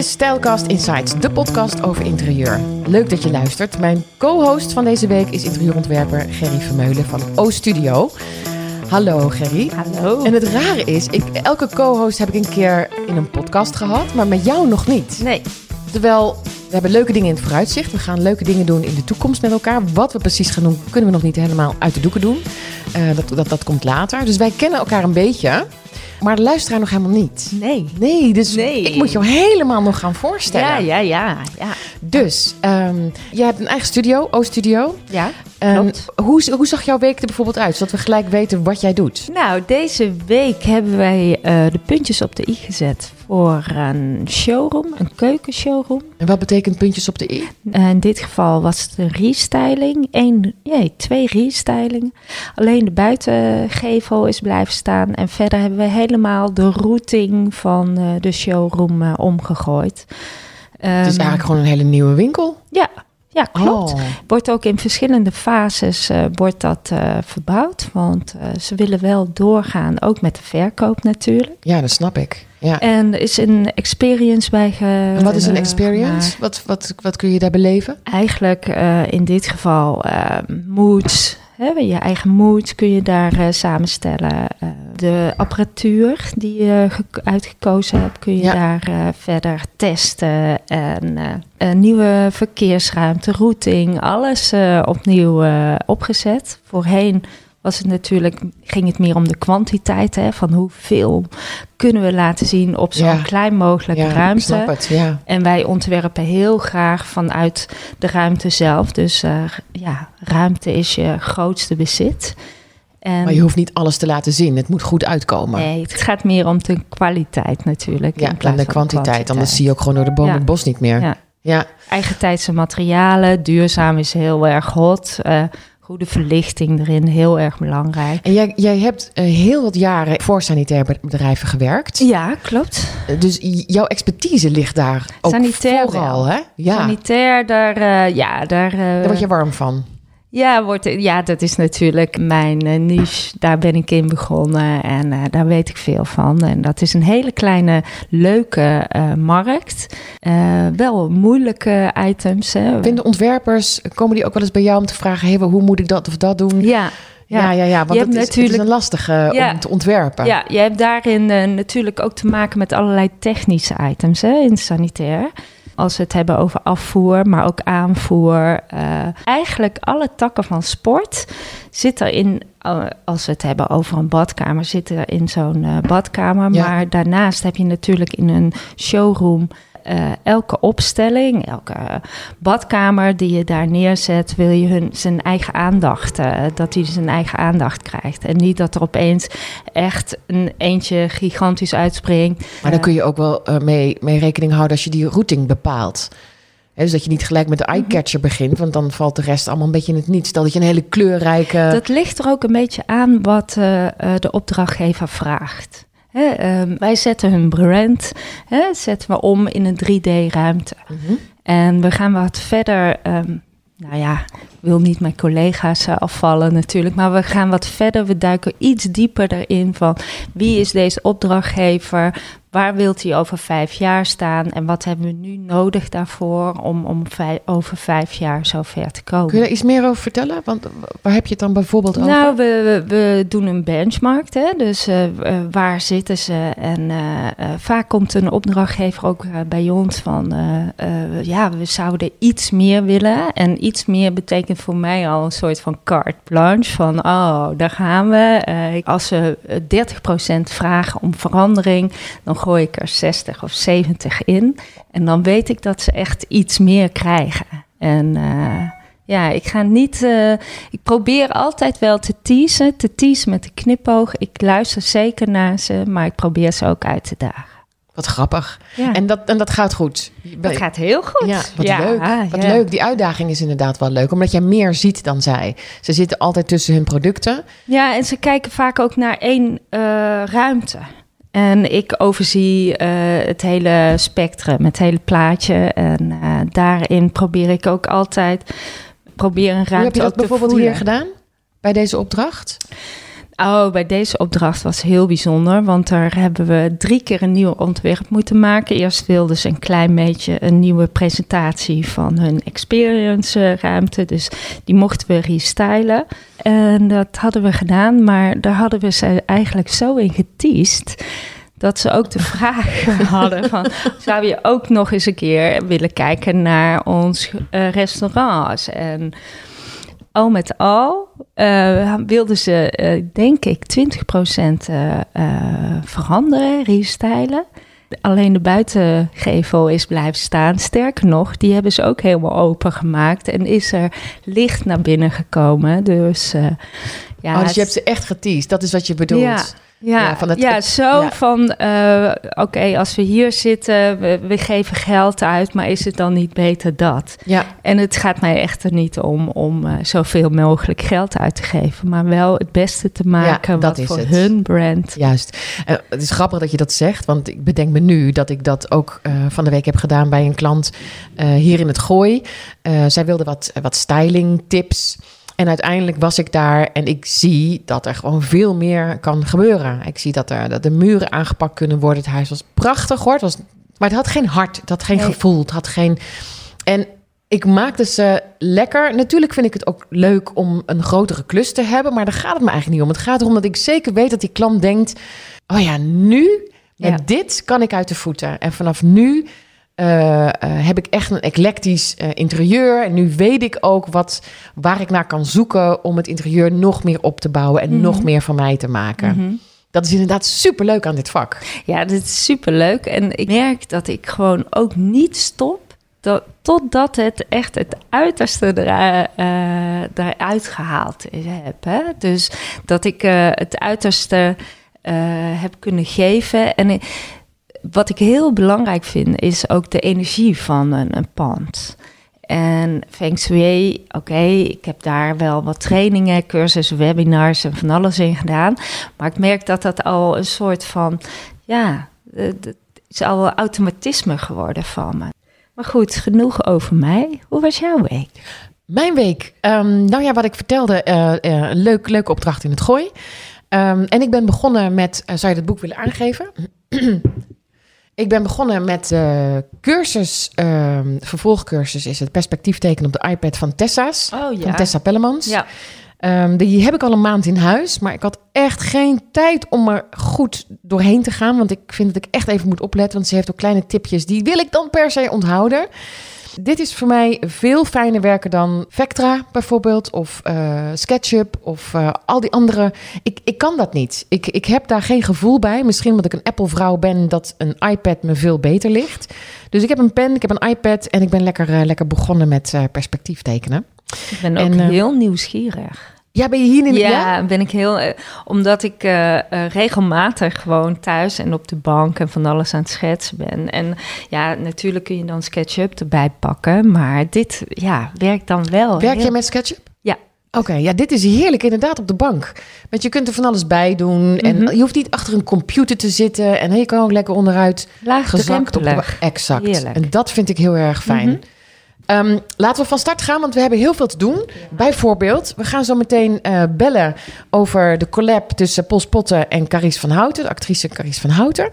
is Stylecast Insights, de podcast over interieur. Leuk dat je luistert. Mijn co-host van deze week is interieurontwerper Gerry Vermeulen van O Studio. Hallo Gerry. Hallo. En het rare is, ik, elke co-host heb ik een keer in een podcast gehad, maar met jou nog niet. Nee. Terwijl we hebben leuke dingen in het vooruitzicht. We gaan leuke dingen doen in de toekomst met elkaar. Wat we precies gaan doen, kunnen we nog niet helemaal uit de doeken doen. Uh, dat, dat, dat komt later. Dus wij kennen elkaar een beetje. Maar de luisteraar nog helemaal niet. Nee. Nee, dus Nee. ik moet jou helemaal nog gaan voorstellen. Ja, ja, ja. Ja. Dus, ehm je hebt een eigen studio, O-studio. ja Klopt. hoe, hoe zag jouw week er bijvoorbeeld uit? Zodat we gelijk weten wat jij dout. Nou, deze week hebben wij eh, de puntjes op de i gezet voor een showroom, een keukenshowroom. En wat betekent puntjes op de i? Eh, in dit geval was het een restyling. Eén, nee, twee restylingen. Alleen de buitengevel is blijven staan. En verder hebben we helemaal de routing van eh, de showroom omgegooid. Het is Ehm, eigenlijk gewoon een hele nieuwe winkel. Ja, klopt. Oh. Wordt ook in verschillende fases eh, wordt dat eh, verbouwd. Want eh, ze willen wel doorgaan, ook met de verkoop natuurlijk. Ja, dat snap ik. Ja. En er is een experience bij ge, En wat is een experience? Wat, wat, wat kun je daar beleven? Eigenlijk in dit geval eh, moods. Je eigen mood kun je daar eh, samenstellen. Eh, de apparatuur die je ge- uitgekozen hebt, kun je Ja. daar eh, verder testen. En een nieuwe verkeersruimte, routing, alles opnieuw opgezet. Voorheen was het natuurlijk, ging het meer om de kwantiteit. Hè, van hoeveel kunnen we laten zien op zo'n Ja. klein mogelijke ja, ruimte. het. Ja. En wij ontwerpen heel graag vanuit de ruimte zelf. Dus eh, ja, ruimte is je grootste bezit. En Maar je hoeft niet alles te laten zien. Het moet goed uitkomen. nee, het gaat meer om de kwaliteit natuurlijk. ja, in plaats en de van kwantiteit. Anders zie je ook gewoon door de boom het bos niet meer. Ja. ja. Eigentijdse materialen, duurzaam is heel erg hot. eh, goede verlichting erin, heel erg belangrijk. En jij, jij hebt eh, heel wat jaren voor sanitair be- bedrijven gewerkt. Ja, klopt. Eh, Dus jouw expertise ligt daar ook Sanitair vooral, wel. hè? Ja, Sanitair, daar, eh, ja, daar... daar word je warm van. Ja, wordt, ja, dat is natuurlijk mijn eh, niche. Daar ben ik in begonnen en eh, daar weet ik veel van. En dat is een hele kleine, leuke eh, markt. Wel moeilijke items. Hè. Vinden ontwerpers, komen die ook wel eens bij jou om te vragen... Hey, hoe moet ik dat of dat doen? Ja, ja, ja. ja want Je het hebt is, het natuurlijk- is een lastige Ja. om te ontwerpen. ja, je hebt daarin natuurlijk ook te maken met allerlei technische items hè, in sanitair. Als we het hebben over afvoer, maar ook aanvoer. eh, eigenlijk alle takken van sport zit erin. eh, Als we het hebben over een badkamer, zit er in zo'n eh, badkamer. Ja. Maar daarnaast heb je natuurlijk in een showroom eh, elke opstelling, elke badkamer die je daar neerzet, wil je hun zijn eigen aandacht, eh, dat hij zijn eigen aandacht krijgt. En niet dat er opeens echt een eentje gigantisch uitspringt. Maar dan kun je ook wel eh, mee, mee rekening houden als je die routing bepaalt. Dus dat je niet gelijk met de Mhm. eye-catcher begint... want dan valt de rest allemaal een beetje in het niets. Stel dat je een hele kleurrijke... Dat ligt er ook een beetje aan wat eh, eh, de opdrachtgever vraagt. Ehm, wij zetten hun brand, zetten we om in een 3D-ruimte. Mhm. En we gaan wat verder. ehm, nou ja, ik wil niet mijn collega's eh, afvallen natuurlijk, maar we gaan wat verder. We duiken iets dieper erin van wie is deze opdrachtgever? Waar wilt hij over vijf jaar staan? En wat hebben we nu nodig daarvoor om, om over vijf jaar zo ver te komen? Kun je daar iets meer over vertellen? Want waar heb je het dan bijvoorbeeld over? Nou, we, we, we doen een benchmark. Hè? Dus eh, eh, waar zitten ze? En eh, vaak komt een opdrachtgever ook bij ons van... ja, we zouden iets meer willen. En iets meer betekent voor mij al een soort van carte blanche. Van, oh, daar gaan we. Als ze eh, 30% vragen om verandering... dan gooi ik er 60 of 70 in. En dan weet ik dat ze echt iets meer krijgen. En... eh, ja, ik ga niet. eh, ik probeer altijd wel te teasen, te teasen met de knipoog. Ik luister zeker naar ze, maar ik probeer ze ook uit te dagen. Wat grappig. Ja, En, dat, en dat gaat goed. dat gaat heel goed. Ja, wat leuk. Wat ja. leuk. Die uitdaging is inderdaad wel leuk. Omdat jij meer ziet dan zij. Ze zitten altijd tussen hun producten. Ja, en ze kijken vaak ook naar één eh, ruimte. En ik overzie eh, het hele spectrum, het hele plaatje. En eh, daarin probeer ik ook altijd probeer een ruimte Hoe heb je dat te bijvoorbeeld voelen. hier gedaan? Bij deze opdracht? Oh, bij deze opdracht was heel bijzonder, want daar hebben we drie keer een nieuw ontwerp moeten maken. Eerst wilden ze een klein beetje een nieuwe presentatie van hun experience ruimte, dus die mochten we restylen. En dat hadden we gedaan, maar daar hadden we ze eigenlijk zo in geteased dat ze ook de vraag hadden van... zou je ook nog eens een keer willen kijken naar ons uh, restaurant? En al met al uh, wilden ze, uh, denk ik, 20% veranderen, restylen. Alleen de buitengevel is blijven staan. Sterker nog, die hebben ze ook helemaal open gemaakt en is er licht naar binnen gekomen. Dus ja, oh, dus je hebt ze echt geteased. Dat is wat je bedoelt. Ja. Ja, van het, ja zo van, uh, oké, als we hier zitten, we, we, geven geld uit, maar is het dan niet beter dat? Ja. En het gaat mij echter niet om, om uh, zoveel mogelijk geld uit te geven, maar wel het beste te maken ja, wat voor het. hun brand. Juist. Uh, het is grappig dat je dat zegt, want ik bedenk me nu dat ik dat ook van de week heb gedaan bij een klant hier in het Gooi. zij wilde wat, wat styling tips. En uiteindelijk was ik daar en ik zie dat er gewoon veel meer kan gebeuren. Ik zie dat, er, dat de muren aangepakt kunnen worden. Het huis was prachtig hoor. Het was, maar het had geen hart, het had geen gevoel, het had geen... En ik maakte ze lekker. Natuurlijk vind ik het ook leuk om een grotere klus te hebben, maar daar gaat het me eigenlijk niet om. Het gaat erom dat ik zeker weet dat die klant denkt: oh ja, nu met dit kan ik uit de voeten. En vanaf nu uh, heb ik echt een eclectisch uh, interieur. En nu weet ik ook wat, waar ik naar kan zoeken om het interieur nog meer op te bouwen en nog mhm. meer van mij te maken. Mhm. Dat is inderdaad super leuk aan dit vak. Ja, dit is super leuk. En ik merk dat ik gewoon ook niet stop dat, totdat het echt het uiterste er, eruit gehaald is, heb. Hè? Dus dat ik het uiterste heb kunnen geven. En wat ik heel belangrijk vind, is ook de energie van een, een pand. En Feng Shui, oké, ik heb daar wel wat trainingen, cursussen, webinars en van alles in gedaan. Maar ik merk dat dat al een soort van, ja, het is al een automatisme geworden van me. Maar goed, genoeg over mij. Hoe was jouw week? Mijn week? Um, nou ja, wat ik vertelde, uh, uh, leuk, leuke opdracht in het gooi. Um, en ik ben begonnen met, zou je het boek willen aangeven? Ik ben begonnen met uh, cursus, uh, vervolgcursus is het perspectiefteken op de iPad van Tessa's. Oh, ja. Van Tessa Pellemans. Ja. Um, die heb ik al een maand in huis, maar ik had echt geen tijd om er goed doorheen te gaan. Want ik vind dat ik echt even moet opletten, want ze heeft ook kleine tipjes. Die wil ik dan per se onthouden. Dit is voor mij veel fijner werken dan Vectra bijvoorbeeld, of uh, SketchUp, of uh, al die andere. Ik, ik kan dat niet. Ik, ik heb daar geen gevoel bij. Misschien omdat ik een Apple-vrouw ben, dat een iPad me veel beter ligt. Dus ik heb een pen, ik heb een iPad en ik ben lekker, uh, lekker begonnen met perspectief tekenen. Ik ben ook en, heel nieuwsgierig. Ja, ben je hier in de Ja, ben ik heel. Uh, omdat ik uh, uh, regelmatig gewoon thuis en op de bank en van alles aan het schetsen ben. En ja, natuurlijk kun je dan SketchUp erbij pakken. Maar dit ja, werkt dan wel. Werk je met SketchUp? Ja. Oké, ja, dit is heerlijk inderdaad op de bank. Want je kunt er van alles bij doen. En mhm. je hoeft niet achter een computer te zitten. En je kan ook lekker onderuit gezakt op de Exact. Heerlijk. En dat vind ik heel erg fijn. Mhm. Um, laten we van start gaan, want we hebben heel veel te doen. Bijvoorbeeld, we gaan zo meteen uh, bellen over de collab tussen Pol Spotten en Carice van Houten, de actrice Carice van Houten.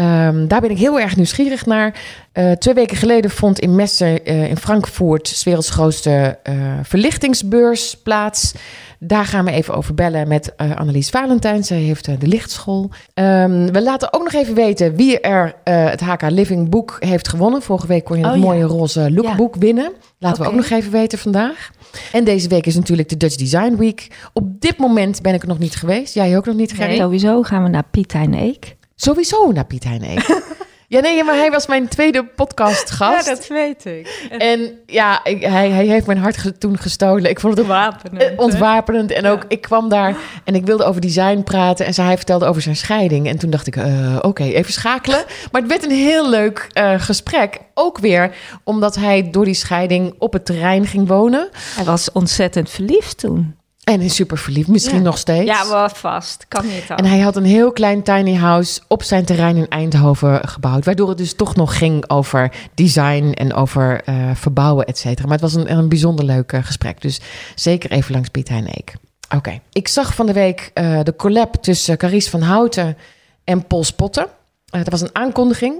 Um, daar ben ik heel erg nieuwsgierig naar. Uh, twee weken geleden vond in Messen uh, in Frankfurt, 's werelds grootste verlichtingsbeurs, plaats. Daar gaan we even over bellen met Annelies Valentijn. Zij heeft de lichtschool. Um, we laten ook nog even weten wie er het HK Living boek heeft gewonnen. Vorige week kon je het oh, mooie roze lookbook ja. winnen. Laten okay. we ook nog even weten vandaag. En deze week is natuurlijk de Dutch Design Week. Op dit moment ben ik er nog niet geweest. Jij ook nog niet, Gerrie? Nee, sowieso gaan we naar Piet Eek. Sowieso naar Piet Hein Eek. Ja, nee, maar hij was mijn tweede podcastgast. Ja, dat weet ik. En ja, ik, hij, hij heeft mijn hart toen gestolen. Ik vond het ontwapenend. ontwapenend. En ook, ik kwam daar en ik wilde over design praten. En hij vertelde over zijn scheiding. En toen dacht ik, uh, oké, okay, even schakelen. Maar het werd een heel leuk uh, gesprek. Ook weer omdat hij door die scheiding op het terrein ging wonen. Hij was ontzettend verliefd toen. En is super verliefd, misschien nog steeds. Ja, wel vast. Kan niet En hij had een heel klein tiny house op zijn terrein in Eindhoven gebouwd. Waardoor het dus toch nog ging over design en over uh, verbouwen, et cetera. Maar het was een, een bijzonder leuk uh, gesprek. Dus zeker even langs Piet Hein Eek. Oké. Ik zag van de week uh, de collab tussen Carice van Houten en Paul Spotten. Dat was een aankondiging.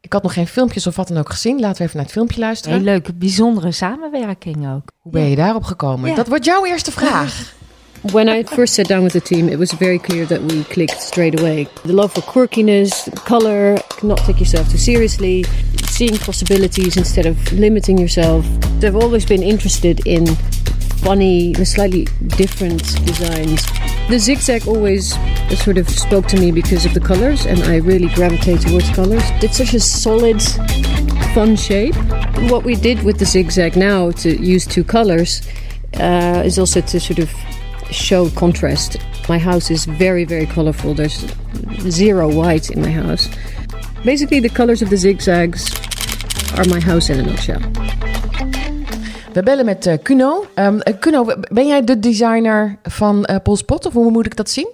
Ik had nog geen filmpjes of wat dan ook gezien. Laten we even naar het filmpje luisteren. Een leuke, bijzondere samenwerking ook. Hoe ben je daarop gekomen? Dat wordt jouw eerste vraag. When I first sat down with the team, it was very clear that we clicked straight away. The love for quirkiness, color, not take yourself too seriously, seeing possibilities instead of limiting yourself. I've always been interested in funny, slightly different designs. The zigzag always sort of spoke to me because of the colors, and I really gravitate towards colors. It's such a solid, fun shape. What we did with the zigzag now to use two colors uh, is also to sort of show contrast. My house is very, very colorful. There's zero white in my house. Basically, the colors of the zigzags are my house in a nutshell. We bellen met uh, Kuno. Um, Kuno, ben jij de designer van uh, Polspot of hoe moet ik dat zien?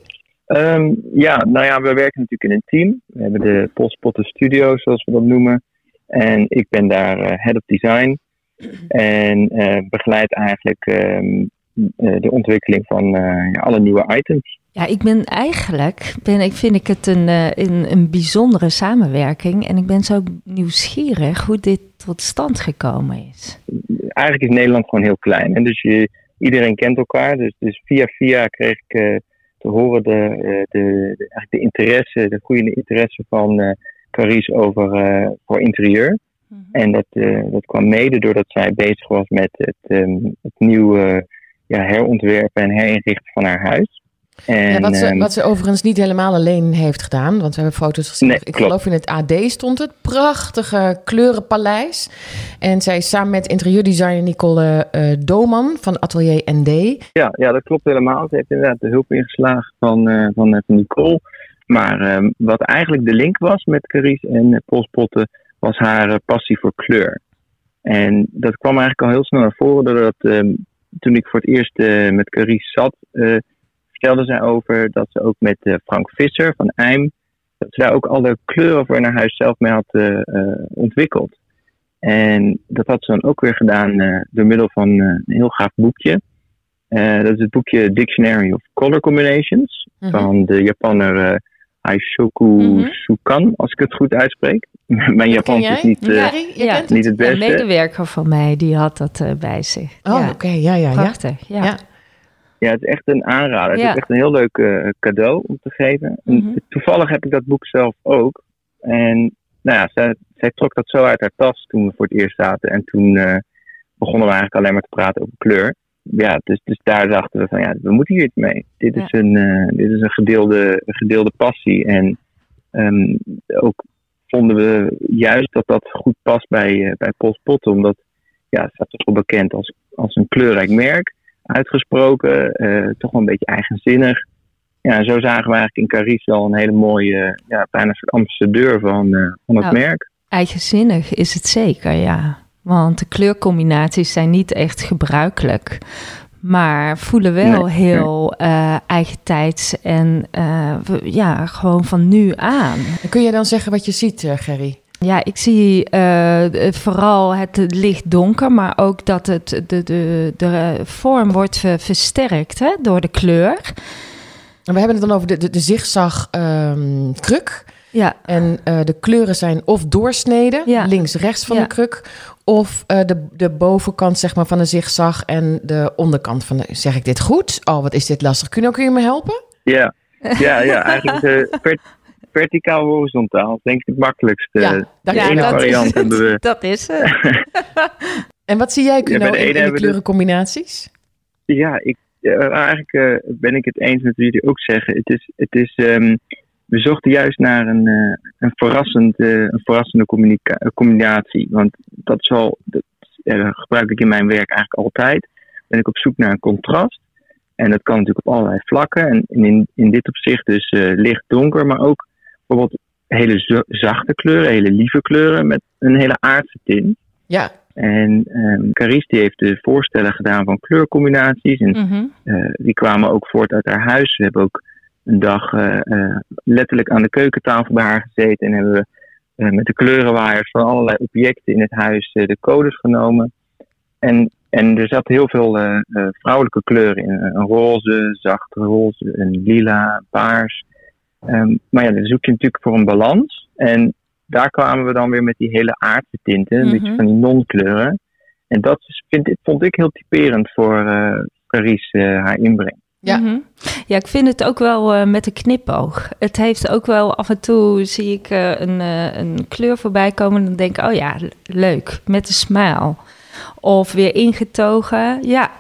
Um, ja, nou ja, we werken natuurlijk in een team. We hebben de Polspotten Studio, zoals we dat noemen. En ik ben daar uh, head of design. En begeleid eigenlijk um, eh, de ontwikkeling van eh, ja, alle nieuwe items. Ja, ik ben eigenlijk, ben, ik vind ik het een, eh, een, een bijzondere samenwerking. En ik ben zo nieuwsgierig hoe dit tot stand gekomen is. Eigenlijk is Nederland gewoon heel klein. En dus je, iedereen kent elkaar. Dus, dus via via kreeg ik te horen de, de, de, eigenlijk de interesse, de groeiende interesse van uh, Carice over voor interieur. Mhm. En dat, dat kwam mede doordat zij bezig was met het, um, het nieuwe ja, herontwerpen en herinrichten van haar huis. En, ja, wat, ze, ehm, wat ze overigens niet helemaal alleen heeft gedaan, want we hebben foto's gezien. ik geloof in het AD stond het. Prachtige kleurenpaleis. En zij is samen met interieurdesigner Nicole uh, Doman van Atelier ND. Ja, ja, dat klopt helemaal. Ze heeft inderdaad de hulp ingeslagen van, uh, van, Nicole. Maar uh, wat eigenlijk de link was met Carice en Polspotten, was haar passie voor kleur. En dat kwam eigenlijk al heel snel naar voren doordat ehm, toen ik voor het eerst met Carice zat, vertelde zij over dat ze ook met uh, Frank Visser van Eim, dat ze daar ook alle kleuren voor in haar huis zelf mee had ontwikkeld. En dat had ze dan ook weer gedaan door middel van een heel gaaf boekje. dat is het boekje Dictionary of Color Combinations mhm. van de Japanner Aishoku mm Sukan, als ik het goed uitspreek. Mijn Japans is niet, uh, ja, niet het beste. Een medewerker van mij die had dat uh, bij zich. Oh, ja. oké, ja, ja, Prachtig, ja. Ja. Het is echt een aanrader. Het is echt een heel leuk uh, cadeau om te geven. Mm -hmm. Toevallig heb ik dat boek zelf ook. En nou ja, zij, zij, trok dat zo uit haar tas toen we voor het eerst zaten. En toen begonnen we eigenlijk alleen maar te praten over kleur ja, dus, dus daar dachten we van ja, we moeten hier iets mee. Dit is, een, uh, dit is een, gedeelde, een gedeelde passie. En um, ook vonden we juist dat dat goed past bij, bij Postpotten. Omdat ja, het staat toch wel bekend als, als een kleurrijk merk. Uitgesproken, uh, toch wel een beetje eigenzinnig. Ja, zo zagen we eigenlijk in Carice al een hele mooie, ja, bijna soort ambassadeur van, van het nou, merk. Eigenzinnig is het zeker, ja. Want de kleurcombinaties zijn niet echt gebruikelijk. Maar voelen wel heel uh, eigentijds en uh, ja, gewoon van nu aan. Kun je dan zeggen wat je ziet, uh, Gerry? Ja, ik zie uh, vooral het licht donker, maar ook dat het, de, de, de vorm wordt versterkt hè, door de kleur. En we hebben het dan over de, de, de zigzag um, kruk. Ja. En uh, de kleuren zijn of doorsneden, ja. links-rechts van ja. de kruk, of uh, de, de bovenkant zeg maar, van de zigzag en de onderkant van de... Zeg ik dit goed? Oh, wat is dit lastig. Kun je, kun je me helpen? Ja, ja, ja eigenlijk uh, vert, verticaal horizontaal. denk ik het makkelijkste. Ja, dat, ja, dat variant is hebben we. Dat is het. en wat zie jij, Kuno, ja, in, in de kleurencombinaties? Ja, ik, eigenlijk ben ik het eens met wie jullie ook zeggen. Het is... Het is um, we zochten juist naar een, uh, een, verrassend, uh, een verrassende combinatie. Want dat, is wel, dat gebruik ik in mijn werk eigenlijk altijd. Ben ik op zoek naar een contrast. En dat kan natuurlijk op allerlei vlakken. En in, in dit opzicht dus licht donker, maar ook bijvoorbeeld hele zachte kleuren, hele lieve kleuren met een hele aardse tint. Ja. En um, Carice die heeft de voorstellen gedaan van kleurcombinaties. En mm -hmm. die kwamen ook voort uit haar huis. We hebben ook een dag uh, uh, letterlijk aan de keukentafel bij haar gezeten en hebben we met de kleurenwaaiers van allerlei objecten in het huis de codes genomen. En En er zat heel veel eh, eh, vrouwelijke kleuren in. Een roze, zacht roze, een lila, paars. Ehm, maar ja, dan zoek je natuurlijk voor een balans. En daar kwamen we dan weer met die hele aardse tinten, een Mhm. beetje van die non-kleuren. En dat vind, ik- vond ik heel typerend voor eh Paris eh, haar inbreng. Ja. Mhm. ja, ik vind het ook wel eh, met een knipoog. Het heeft ook wel af en toe zie ik eh, een, een kleur voorbij komen. En dan denk ik, oh ja, le- leuk, met een smile. Of weer ingetogen. Ja,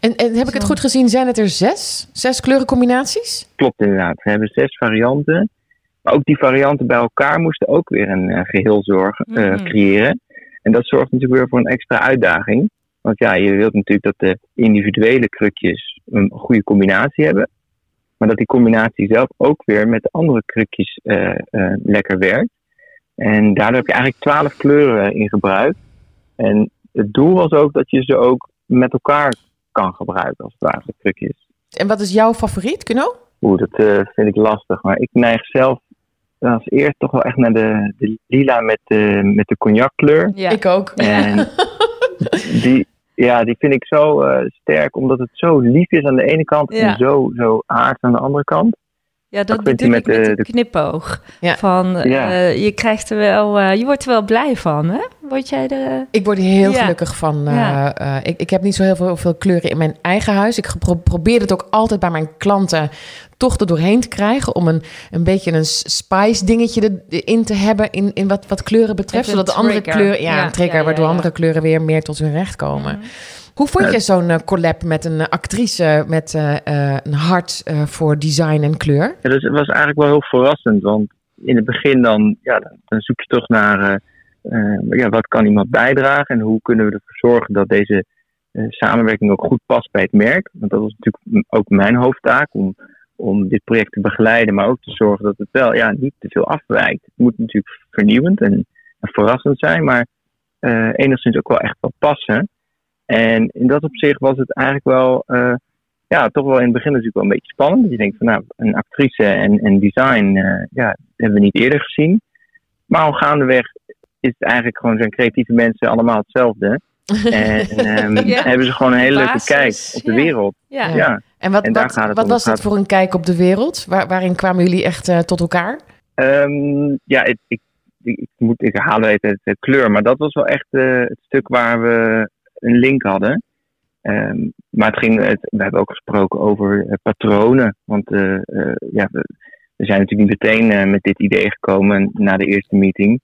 En, en heb ik het goed gezien, zijn het er zes? Zes kleurencombinaties? Klopt inderdaad. We hebben zes varianten. Maar ook die varianten bij elkaar moesten ook weer een eh, geheel zorgen, eh, Mhm. creëren. En dat zorgt natuurlijk weer voor een extra uitdaging. Want ja, je wilt natuurlijk dat de individuele krukjes een goede combinatie hebben. Maar dat die combinatie zelf ook weer met de andere krukjes eh, lekker werkt. En daardoor heb je eigenlijk twaalf kleuren in gebruik. En het doel was ook dat je ze ook met elkaar kan gebruiken, als het ware, de krukjes. En wat is jouw favoriet, Kuno? Oeh, dat eh, vind ik lastig. Maar ik neig zelf als eerst toch wel echt naar de, de lila met de, met de cognackleur. ja. Ik ook. En die, ja, die vind ik zo eh, sterk, omdat het zo lief is aan de ene kant Ja. en zo, zo aard aan de andere kant. Ja, dat bedoel die ik met met de- knipoog. Ja. Van, eh, je krijgt er wel, eh, je wordt er wel blij van, hè? Word jij er... Ik word heel Ja. gelukkig van. eh, Ja. eh, ik, ik heb niet zo heel veel, veel kleuren in mijn eigen huis. Ik probeer het ook altijd bij mijn klanten toch er doorheen te krijgen. Om een, een beetje een spice dingetje erin te hebben in, in wat, wat kleuren betreft. Zodat de andere kleuren, ja, Ja, een trigger, ja, ja, waardoor ja. andere kleuren weer meer tot hun recht komen. Hoe vond je zo'n eh, collab met een actrice met eh, eh, een hart eh, voor design en kleur? Ja, dus het was eigenlijk wel heel verrassend, want in het begin dan, ja, dan, zoek je toch naar ja, wat kan iemand bijdragen en hoe kunnen we ervoor zorgen dat deze eh, samenwerking ook goed past bij het merk. Want dat was natuurlijk ook mijn hoofdtaak om, om dit project te begeleiden, maar ook te zorgen dat het wel ja, niet te veel afwijkt. Het moet natuurlijk vernieuwend en, en verrassend zijn, maar eh, enigszins ook wel echt wel passen. En in dat opzicht was het eigenlijk wel eh, ja, toch wel in het begin natuurlijk wel een beetje spannend. Dat je denkt van nou, een actrice en, en design, eh, ja, hebben we niet eerder gezien. Maar al gaandeweg is het eigenlijk gewoon zijn creatieve mensen allemaal hetzelfde. En ehm, Ja, hebben ze gewoon een hele leuke kijk op de ja. wereld. Ja. Ja. En wat, En daar wat, gaat het wat om. was Het dat voor een kijk op de wereld? Waar, waarin kwamen jullie echt eh, tot elkaar? Ehm, ja, ik, ik, ik, ik moet, ik haal even het, het kleur, maar dat was wel echt eh, het stuk waar we een link hadden. Ehm, maar het ging, het, we hebben ook gesproken over eh, patronen. Want eh, eh, ja, we, we zijn natuurlijk niet meteen eh, met dit idee gekomen na de eerste meeting.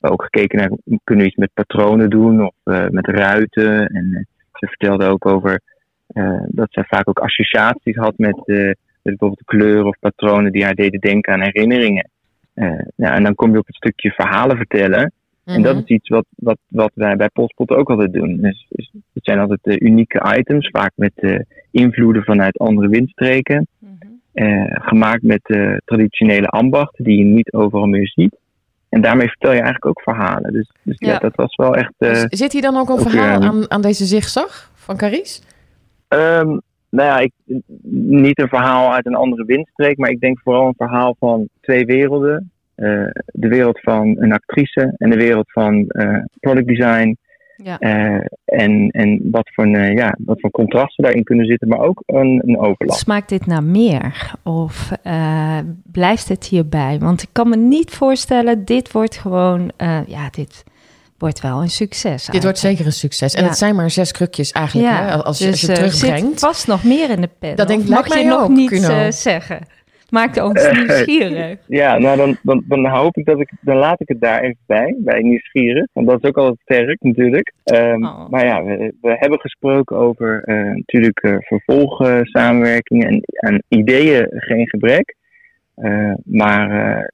Ook gekeken naar, kunnen we iets met patronen doen of eh, met ruiten. En eh, ze vertelde ook over eh, dat zij vaak ook associaties had met, met bijvoorbeeld kleuren of patronen die haar deden denken aan herinneringen. Ja, en dan kom je op het stukje verhalen vertellen. En dat Mhm. is iets wat, wat, wat wij bij Postpot ook altijd doen. Dus, dus het zijn altijd unieke items, vaak met invloeden vanuit andere windstreken. Mhm. gemaakt met traditionele ambachten die je niet overal meer ziet. En daarmee vertel je eigenlijk ook verhalen. Dus, dus ja. Ja. dat was wel echt. eh, Z- Zit hier dan ook een ook verhaal weer, aan, aan deze zigzag van Caries? Ehm, nou ja, ik, niet een verhaal uit een andere windstreek, maar ik denk vooral een verhaal van twee werelden. Eh, de wereld van een actrice en de wereld van eh, product design. Ja. Eh, en en wat, voor een, eh, ja, wat voor contrasten daarin kunnen zitten, maar ook een, een overlap. Smaakt dit naar meer? Of eh, blijft het hierbij? Want ik kan me niet voorstellen, dit wordt gewoon, eh, ja, dit wordt wel een succes. Dit wordt zeker een succes. En Ja. het zijn maar zes krukjes eigenlijk, Ja, hè, als, je- als je dus, het eh, zit terugbrengt. vast nog meer in de pen. Dat denk- mag je nog ook, niet eh, zeggen. Maakt ons Eh, nieuwsgierig. Ja, nou dan, dan, dan hoop ik dat ik, dan laat ik het daar even bij, bij nieuwsgierig. Want dat is ook altijd sterk natuurlijk. Ehm, Oh. Maar ja, we, we hebben gesproken over eh, natuurlijk eh vervolgsamenwerkingen en aan ideeën geen gebrek. Maar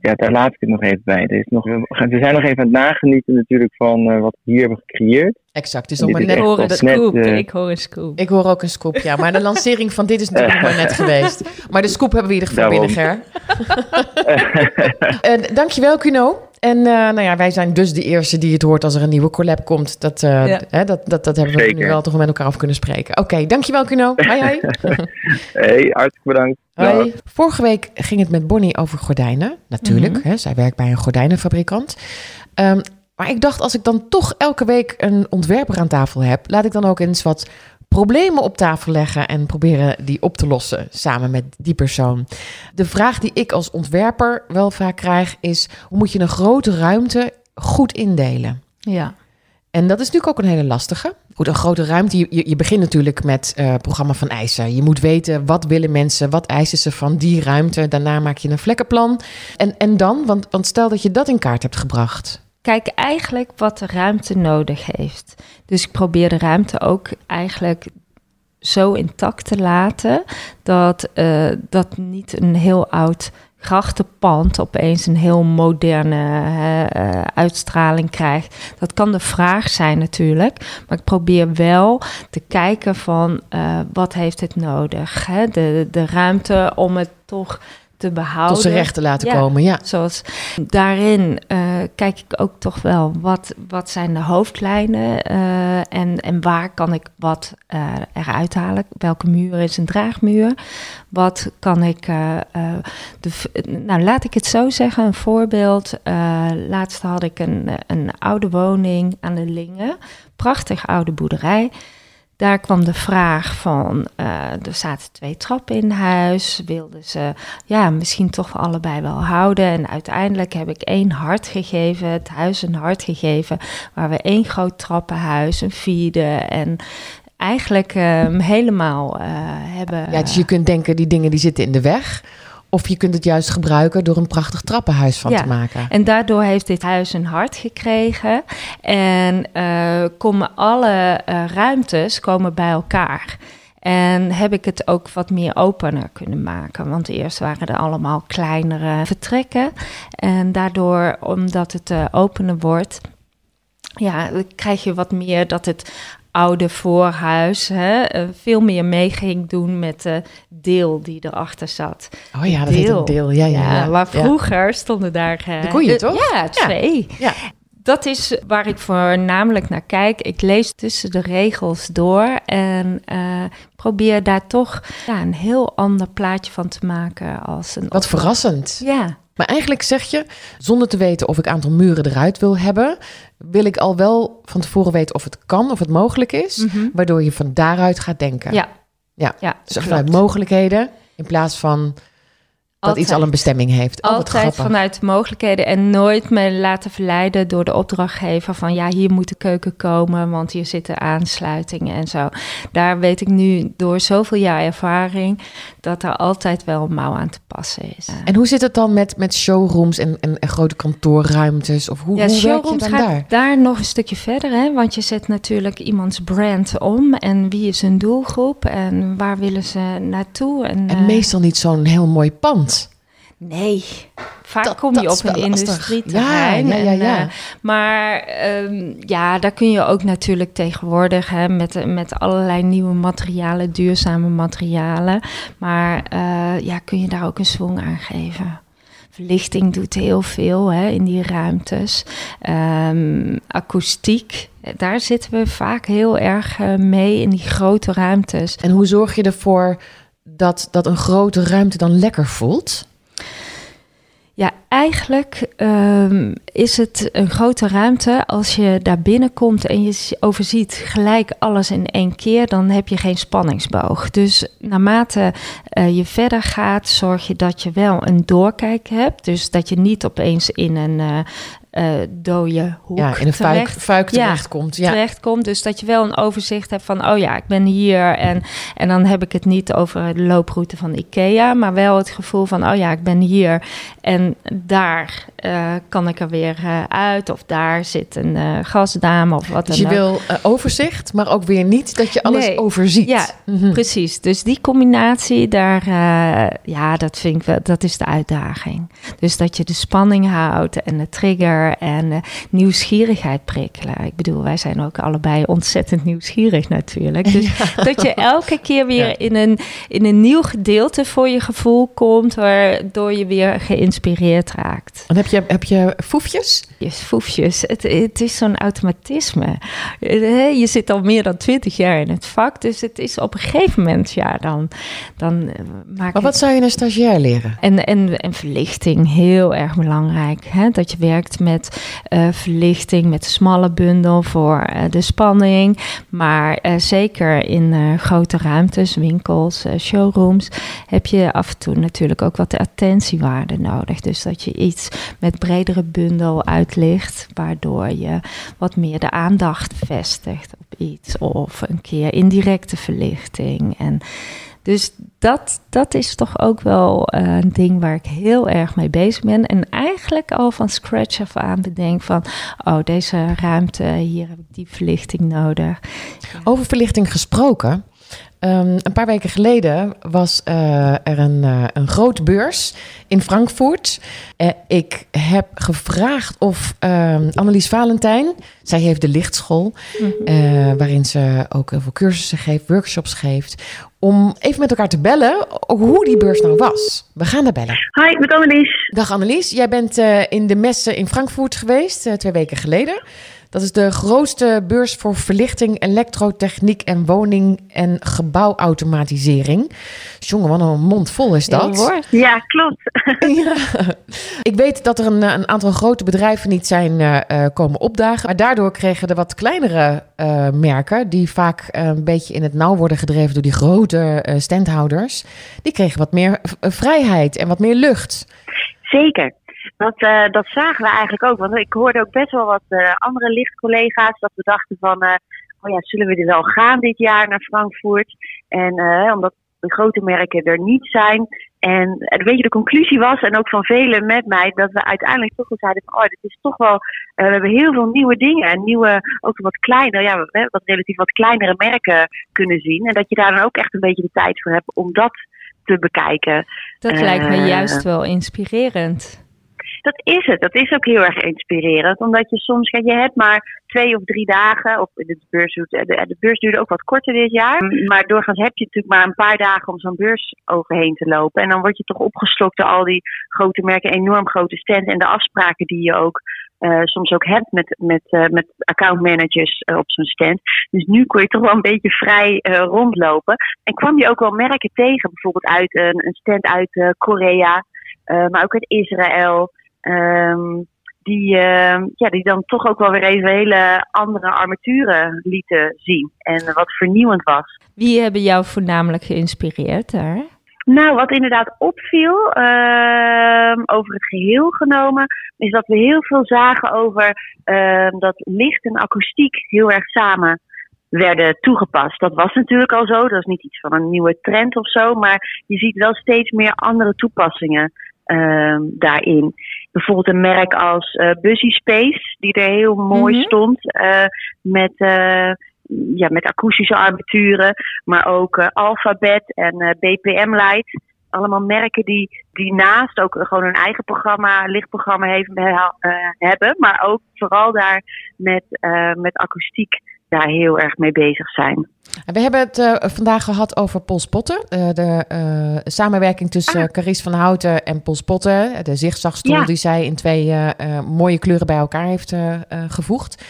ja, daar laat ik het nog even bij. Er is nog, we zijn nog even aan het nagenieten natuurlijk van eh, wat we hier hebben gecreëerd. Exact, dus nog maar is net... Ik hoor een dat net, scoop, eh, ik hoor een scoop. Ik hoor ook een scoop, ja. Maar de lancering van dit is natuurlijk nog maar net geweest. Maar de scoop hebben we in ieder geval Daarom. binnen, Ger. Eh, dankjewel, Kuno. En eh, nou ja, wij zijn dus de eerste die het hoort als er een nieuwe collab komt. Dat, eh, Ja. hè, dat, dat, dat hebben we Zeker. nu wel toch met elkaar over kunnen spreken. Oké, dankjewel, Kuno. Hoi, hoi. hey, hartstikke bedankt. Hoi. Vorige week ging het met Bonnie over gordijnen. Natuurlijk, Mhm. hè, zij werkt bij een gordijnenfabrikant. Ehm, Maar ik dacht, als ik dan toch elke week een ontwerper aan tafel heb, laat ik dan ook eens wat problemen op tafel leggen en proberen die op te lossen samen met die persoon. De vraag die ik als ontwerper wel vaak krijg is: hoe moet je een grote ruimte goed indelen? Ja. En dat is natuurlijk ook een hele lastige. Goed, een grote ruimte. Je, je, begint natuurlijk met uh, programma van eisen. Je moet weten wat willen mensen, wat eisen ze van die ruimte. Daarna maak je een vlekkenplan. En, en dan, want, want stel dat je dat in kaart hebt gebracht. Kijk eigenlijk wat de ruimte nodig heeft. Dus ik probeer de ruimte ook eigenlijk zo intact te laten dat uh, dat niet een heel oud grachtenpand opeens een heel moderne uh, uitstraling krijgt. Dat kan de vraag zijn natuurlijk, maar ik probeer wel te kijken van uh, wat heeft het nodig. Hè? De, de ruimte om het toch te behouden. Tot zijn recht te laten ja, komen, ja. Zoals daarin uh, kijk ik ook toch wel wat, wat zijn de hoofdlijnen uh, en, en waar kan ik wat uh, eruit halen. Welke muur is een draagmuur? Wat kan ik... de, nou, laat ik het zo zeggen, een voorbeeld. laatst had ik een, een oude woning aan de Lingen. Prachtig oude boerderij. Daar kwam de vraag van, uh, er zaten twee trappen in huis, wilden ze ja, misschien toch allebei wel houden. En uiteindelijk heb ik één hart gegeven, het huis een hart gegeven, waar we één groot trappenhuis, een vierde en eigenlijk um, helemaal uh, hebben... Ja, dus je kunt denken, die dingen die zitten in de weg... Of je kunt het juist gebruiken door een prachtig trappenhuis van ja, te maken. En daardoor heeft dit huis een hart gekregen. En uh, komen alle uh, ruimtes komen bij elkaar. En heb ik het ook wat meer opener kunnen maken. Want eerst waren er allemaal kleinere vertrekken. En daardoor, omdat het uh, opener wordt, ja, krijg je wat meer dat het oude voorhuis hè, veel meer mee ging doen met de deel die erachter zat. Oh ja, dat deel. een deel. Ja, ja, ja. ja maar vroeger ja. stonden daar... Uh, de koeien, toch? Ja, twee. Ja. Dat is waar ik voornamelijk naar kijk. Ik lees tussen de regels door en uh, probeer daar toch ja, een heel ander plaatje van te maken als een. Wat verrassend. Ja. Maar eigenlijk zeg je, zonder te weten of ik aantal muren eruit wil hebben, wil ik al wel van tevoren weten of het kan, of het mogelijk is, mm -hmm. waardoor je van daaruit gaat denken. Ja. Ja, ja dus vanuit mogelijkheden in plaats van dat Altijd. iets al een bestemming heeft. Oh, Altijd vanuit mogelijkheden en nooit me laten verleiden door de opdrachtgever van ja, hier moet de keuken komen, want hier zitten aansluitingen en zo. Daar weet ik nu door zoveel jaar ervaring dat er altijd wel een mouw aan te passen is. En hoe zit het dan met, met showrooms en, en, en grote kantoorruimtes? Of hoe, ja, hoe showrooms werk je dan daar? daar nog een stukje verder, hè? want je zet natuurlijk iemands brand om en wie is hun doelgroep en waar willen ze naartoe. En, En eh, meestal niet zo'n heel mooi pand. Nee, vaak Dat- kom je op een industrieterrein. Ja, ja, ja, en, ja. eh, maar ehm, ja, daar kun je ook natuurlijk tegenwoordig hè, met, met allerlei nieuwe materialen, duurzame materialen. Maar eh, ja, kun je daar ook een zwang aan geven. Verlichting doet heel veel hè, in die ruimtes. Ehm, akoestiek, daar zitten we vaak heel erg eh, mee in die grote ruimtes. En hoe zorg je ervoor dat, dat een grote ruimte dan lekker voelt? Ja, eigenlijk ehm, is het een grote ruimte. Als je daar binnenkomt en je overziet gelijk alles in één keer, dan heb je geen spanningsboog. Dus naarmate eh, je verder gaat, zorg je dat je wel een doorkijk hebt. Dus dat je niet opeens in een eh eh, dode hoek Ja, in een terecht fuik Ja, terechtkomt. Ja. terechtkomt. Dus dat je wel een overzicht hebt van, oh ja, ik ben hier. En, en dan heb ik het niet over de looproute van IKEA, maar wel het gevoel van, oh ja, ik ben hier. En daar eh, kan ik er weer eh, uit. Of daar zit een gasdame of wat Dus dan je ook. wil eh, overzicht, maar ook weer niet dat je alles Nee. overziet. Ja, Mhm. Precies, dus die combinatie, daar, ja, dat vind ik wel, dat is de uitdaging. Dus dat je de spanning houdt en de trigger en eh, nieuwsgierigheid prikkelen. Ik bedoel, wij zijn ook allebei ontzettend nieuwsgierig natuurlijk. Dus dat je elke keer weer Ja. in, een, in een nieuw gedeelte voor je gevoel komt, waardoor je weer geïnspireerd raakt. En heb je, heb je foefjes? Je foefjes, het, het is zo'n automatisme. Eh, Je zit al meer dan twintig jaar in het vak, dus het is op een gegeven moment, ja, dan, dan eh, maak Maar wat zou je een stagiair leren? En, en, en verlichting, heel erg belangrijk. Hè? Dat je werkt met met uh, verlichting, met smalle bundel voor uh, de spanning. Maar uh, zeker in grote ruimtes, winkels, showrooms, heb je af en toe natuurlijk ook wat de attentiewaarde nodig. Dus dat je iets met bredere bundel uitlicht, waardoor je wat meer de aandacht vestigt op iets. Of een keer indirecte verlichting. En dus dat, dat is toch ook wel eh, een ding waar ik heel erg mee bezig ben. En eigenlijk al van scratch af aan bedenk van... oh, deze ruimte, hier heb ik die verlichting nodig. Over verlichting gesproken... Um, een paar weken geleden was uh, er een, uh, een grote beurs in Frankfurt. Uh, ik heb gevraagd of ehm, Annelies Valentijn, zij heeft de lichtschool, mm -hmm. waarin ze ook heel veel cursussen geeft, workshops geeft, om even met elkaar te bellen hoe die beurs nou was. We gaan daar bellen. Hi, met Annelies. Dag Annelies, jij bent in de messen in Frankfurt geweest twee weken geleden. Dat is de grootste beurs voor verlichting, elektrotechniek en woning- en gebouwautomatisering. Jongen, wat een mond vol is dat. Ja, klopt. ja. Ik weet dat er een, een, aantal grote bedrijven niet zijn uh, komen opdagen. Maar daardoor kregen de wat kleinere uh, merken, die vaak een beetje in het nauw worden gedreven door die grote standhouders, die kregen wat meer vrijheid en wat meer lucht. Zeker. Dat, uh, dat zagen we eigenlijk ook. Want ik hoorde ook best wel wat uh, andere lichtcollega's dat we dachten van, uh, oh ja, zullen we er wel gaan dit jaar naar Frankfurt? En omdat de grote merken er niet zijn. En weet je, de conclusie was, en ook van velen met mij, dat we uiteindelijk toch wel zeiden van, oh, dit is toch wel, we hebben heel veel nieuwe dingen en nieuwe, ook wat kleiner, ja, wat relatief wat kleinere merken kunnen zien. En dat je daar dan ook echt een beetje de tijd voor hebt om dat te bekijken. Dat lijkt me juist wel inspirerend dat is het. Dat is ook heel erg inspirerend. Omdat je soms, kijk, je hebt maar twee of drie dagen. Of de beurs, de, de beurs duurde ook wat korter dit jaar. Maar doorgaans heb je natuurlijk maar een paar dagen om zo'n beurs overheen te lopen. En dan word je toch opgeslokt door al die grote merken, enorm grote stands. En de afspraken die je ook uh, soms ook hebt met, met, uh, met accountmanagers uh, op zo'n stand. Dus nu kon je toch wel een beetje vrij rondlopen. En kwam je ook wel merken tegen, bijvoorbeeld uit een, een stand uit Korea, maar ook uit Israël. Um, die, uh, ja, die dan toch ook wel weer even hele andere armaturen lieten zien. En wat vernieuwend was. Wie hebben jou voornamelijk geïnspireerd daar? Nou, wat inderdaad opviel, uh, over het geheel genomen, is dat we heel veel zagen over uh, dat licht en akoestiek heel erg samen werden toegepast. Dat was natuurlijk al zo, dat is niet iets van een nieuwe trend of zo, maar je ziet wel steeds meer andere toepassingen uh, daarin. Bijvoorbeeld een merk als uh, Busy Space, die er heel mooi mm -hmm. stond. Uh, met, uh, ja, met akoestische armaturen, maar ook Alphabet en BPM Light. Allemaal merken die, die naast ook gewoon een eigen programma, lichtprogramma heeft, hebben. Maar ook vooral daar met, met akoestiek daar heel erg mee bezig zijn. We hebben het uh, vandaag gehad over Polspotten. Uh, de uh, samenwerking tussen ah. Caries van Houten en Polspotten. De zigzagstoel ja. die zij in twee mooie kleuren bij elkaar heeft gevoegd.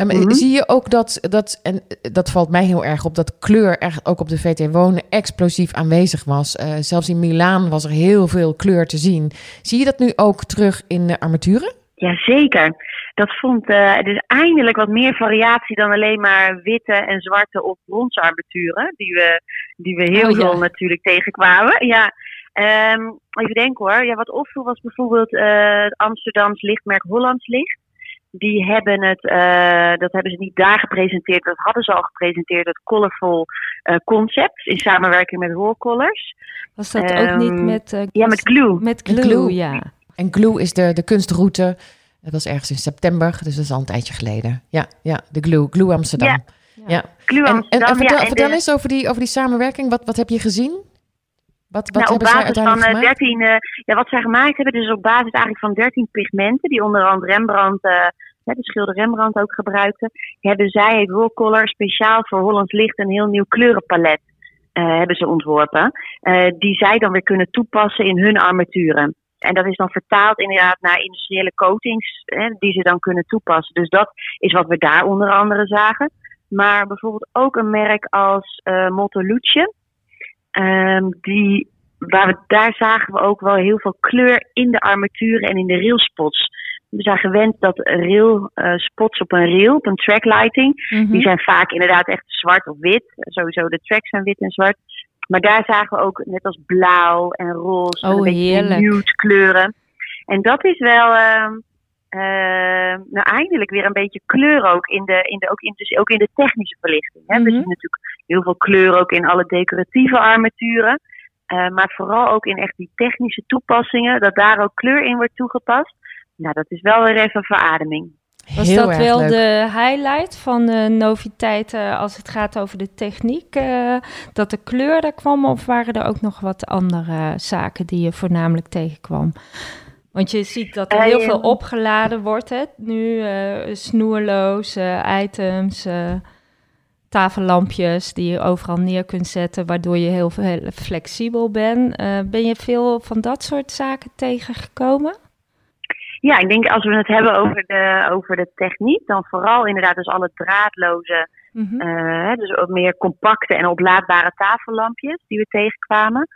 Um, mm -hmm. Zie je ook dat, dat, en dat valt mij heel erg op, dat kleur echt ook op de VT Wonen explosief aanwezig was. zelfs in Milaan was er heel veel kleur te zien. Zie je dat nu ook terug in de armaturen? Jazeker. Dat vond uh, dus eindelijk wat meer variatie dan alleen maar witte en zwarte of bronzen armaturen. Die we, die we heel oh, veel ja. natuurlijk tegenkwamen. Ja. Um, even denken hoor. Ja, wat opviel was bijvoorbeeld uh, het Amsterdams lichtmerk Hollands Licht. Die hebben het, uh, dat hebben ze niet daar gepresenteerd, dat hadden ze al gepresenteerd, het Colorful uh, Concept in samenwerking met Roorcollers. Was dat um, ook niet Ehm, met... Uh, ja, met glue. Met glue, glue. ja. En Glue is de, de kunstroute. Dat was ergens in september, dus dat is al een tijdje geleden. Ja, ja de Glue, Glue Amsterdam. Ja. ja. Glue En, en, Amsterdam, en vertel, ja, en vertel de- eens over die, over die samenwerking. Wat, wat heb je gezien? Wat, wat nou, op basis van eh, gemaakt? 13, eh, ja, wat zij gemaakt hebben, dus op basis eigenlijk van 13 pigmenten, die onder andere Rembrandt, hè, de schilder Rembrandt ook gebruikte, hebben zij, heeft Rollcolor, speciaal voor Hollands Licht een heel nieuw kleurenpalet hebben ze ontworpen, die zij dan weer kunnen toepassen in hun armaturen. En dat is dan vertaald inderdaad naar industriële coatings, hè, die ze dan kunnen toepassen. Dus dat is wat we daar onder andere zagen. Maar bijvoorbeeld ook een merk als eh Montolucci. Ehm, die, waar we, daar zagen we ook wel heel veel kleur in de armaturen en in de railspots We zijn gewend dat rail eh, spots op een rail, op een tracklighting, Mhm. die zijn vaak inderdaad echt zwart of wit. Sowieso de tracks zijn wit en zwart. Maar daar zagen we ook net als blauw en roze, en Oh, een beetje nude kleuren. En dat is wel, ehm, ehm, nou eindelijk weer een beetje kleur ook in de, in de, ook in, dus ook in de technische verlichting. Hè. We Mhm. zien natuurlijk heel veel kleur ook in alle decoratieve armaturen. Eh, maar vooral ook in echt die technische toepassingen, dat daar ook kleur in wordt toegepast. Nou, dat is wel weer even verademing. Was Heel dat erg wel leuk. de highlight van de noviteiten als het gaat over de techniek? eh, dat de kleur daar kwam of waren er ook nog wat andere zaken die je voornamelijk tegenkwam? Want je ziet dat er heel veel opgeladen wordt hè? nu, snoerloos, eh, items, tafellampjes die je overal neer kunt zetten, waardoor je heel, veel flexibel bent. Ben je veel van dat soort zaken tegengekomen? Ja, ik denk als we het hebben over de, over de techniek, dan vooral inderdaad dus alle draadloze, Mhm. eh, dus ook meer compacte en oplaadbare tafellampjes die we tegenkwamen.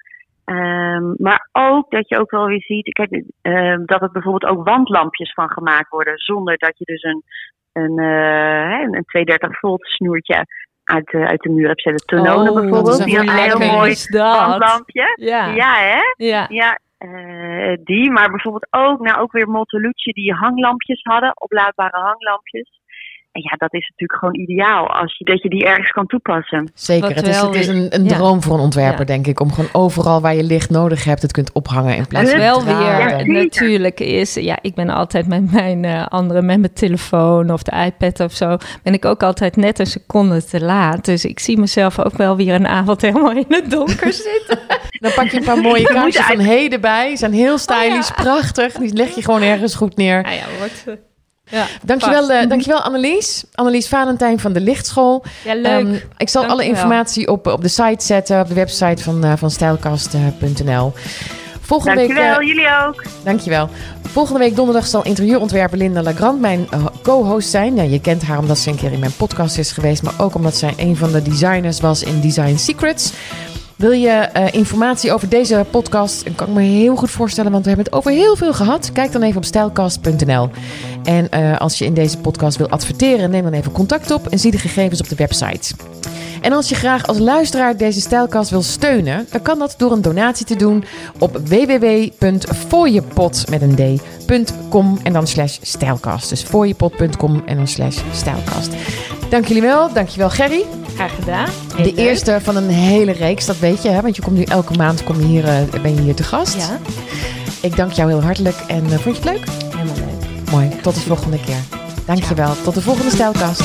Ehm, maar ook dat je ook wel weer ziet, kijk, ehm, dat er bijvoorbeeld ook wandlampjes van gemaakt worden, zonder dat je dus een, een, hè, een 230 volt snoertje uit de, uit de muur hebt zetten. Tononen Oh, bijvoorbeeld, die een heel mooi wandlampje. Ja. Ja, hè? ja. Ja, eh, die, maar bijvoorbeeld ook, nou ook weer Montelucci die hanglampjes hadden, oplaadbare hanglampjes. En ja, dat is natuurlijk gewoon ideaal als je, dat je die ergens kan toepassen. Zeker, Wat het is, het is een, een ja. droom voor een ontwerper, Ja. denk ik. Om gewoon overal waar je licht nodig hebt, het kunt ophangen in plaats Wat van wel weer zeker. natuurlijk is, ja, ik ben altijd met mijn eh andere, met mijn telefoon of de iPad of zo, ben ik ook altijd net een seconde te laat. Dus ik zie mezelf ook wel weer een avond helemaal in het donker zitten. Dan pak je een paar mooie kaartjes van heden bij. Die zijn heel stylisch, Oh ja. prachtig. Die leg je gewoon ergens goed neer. Ah ja, wordt, ja, Dankjewel, eh, dankjewel Annelies. Annelies Valentijn van de Lichtschool. Ja, leuk. Ehm, ik zal alle informatie op, op de site zetten, op de website van, eh van stijlkast.nl. Volgende week, Dankjewel, eh, jullie ook. dankjewel. Volgende week donderdag zal interieurontwerper Linda Lagrand mijn eh, co-host zijn. Ja, je kent haar omdat ze een keer in mijn podcast is geweest, maar ook omdat zij een van de designers was in Design Secrets. Wil je eh, informatie over deze podcast? Dat kan ik me heel goed voorstellen, want we hebben het over heel veel gehad. Kijk dan even op stijlkast.nl. En eh, als je in deze podcast wil adverteren, neem dan even contact op en zie de gegevens op de website. En als je graag als luisteraar deze stijlkast wil steunen, dan kan dat door een donatie te doen op www.fooiepot met een d.com en dan slash stijlkast. Dus fooiepot.com en dan slash stijlkast. Dank jullie wel. Dank je wel Gerry. Graag gedaan. Heel De leuk. eerste van een hele reeks, dat weet je, hè? want je komt nu elke maand kom je hier, eh, ben je hier te gast. Ja, Ik dank jou heel hartelijk en eh, vond je het leuk? helemaal leuk. Mooi, tot de volgende keer. Dank je wel. Tot de volgende stijlkast.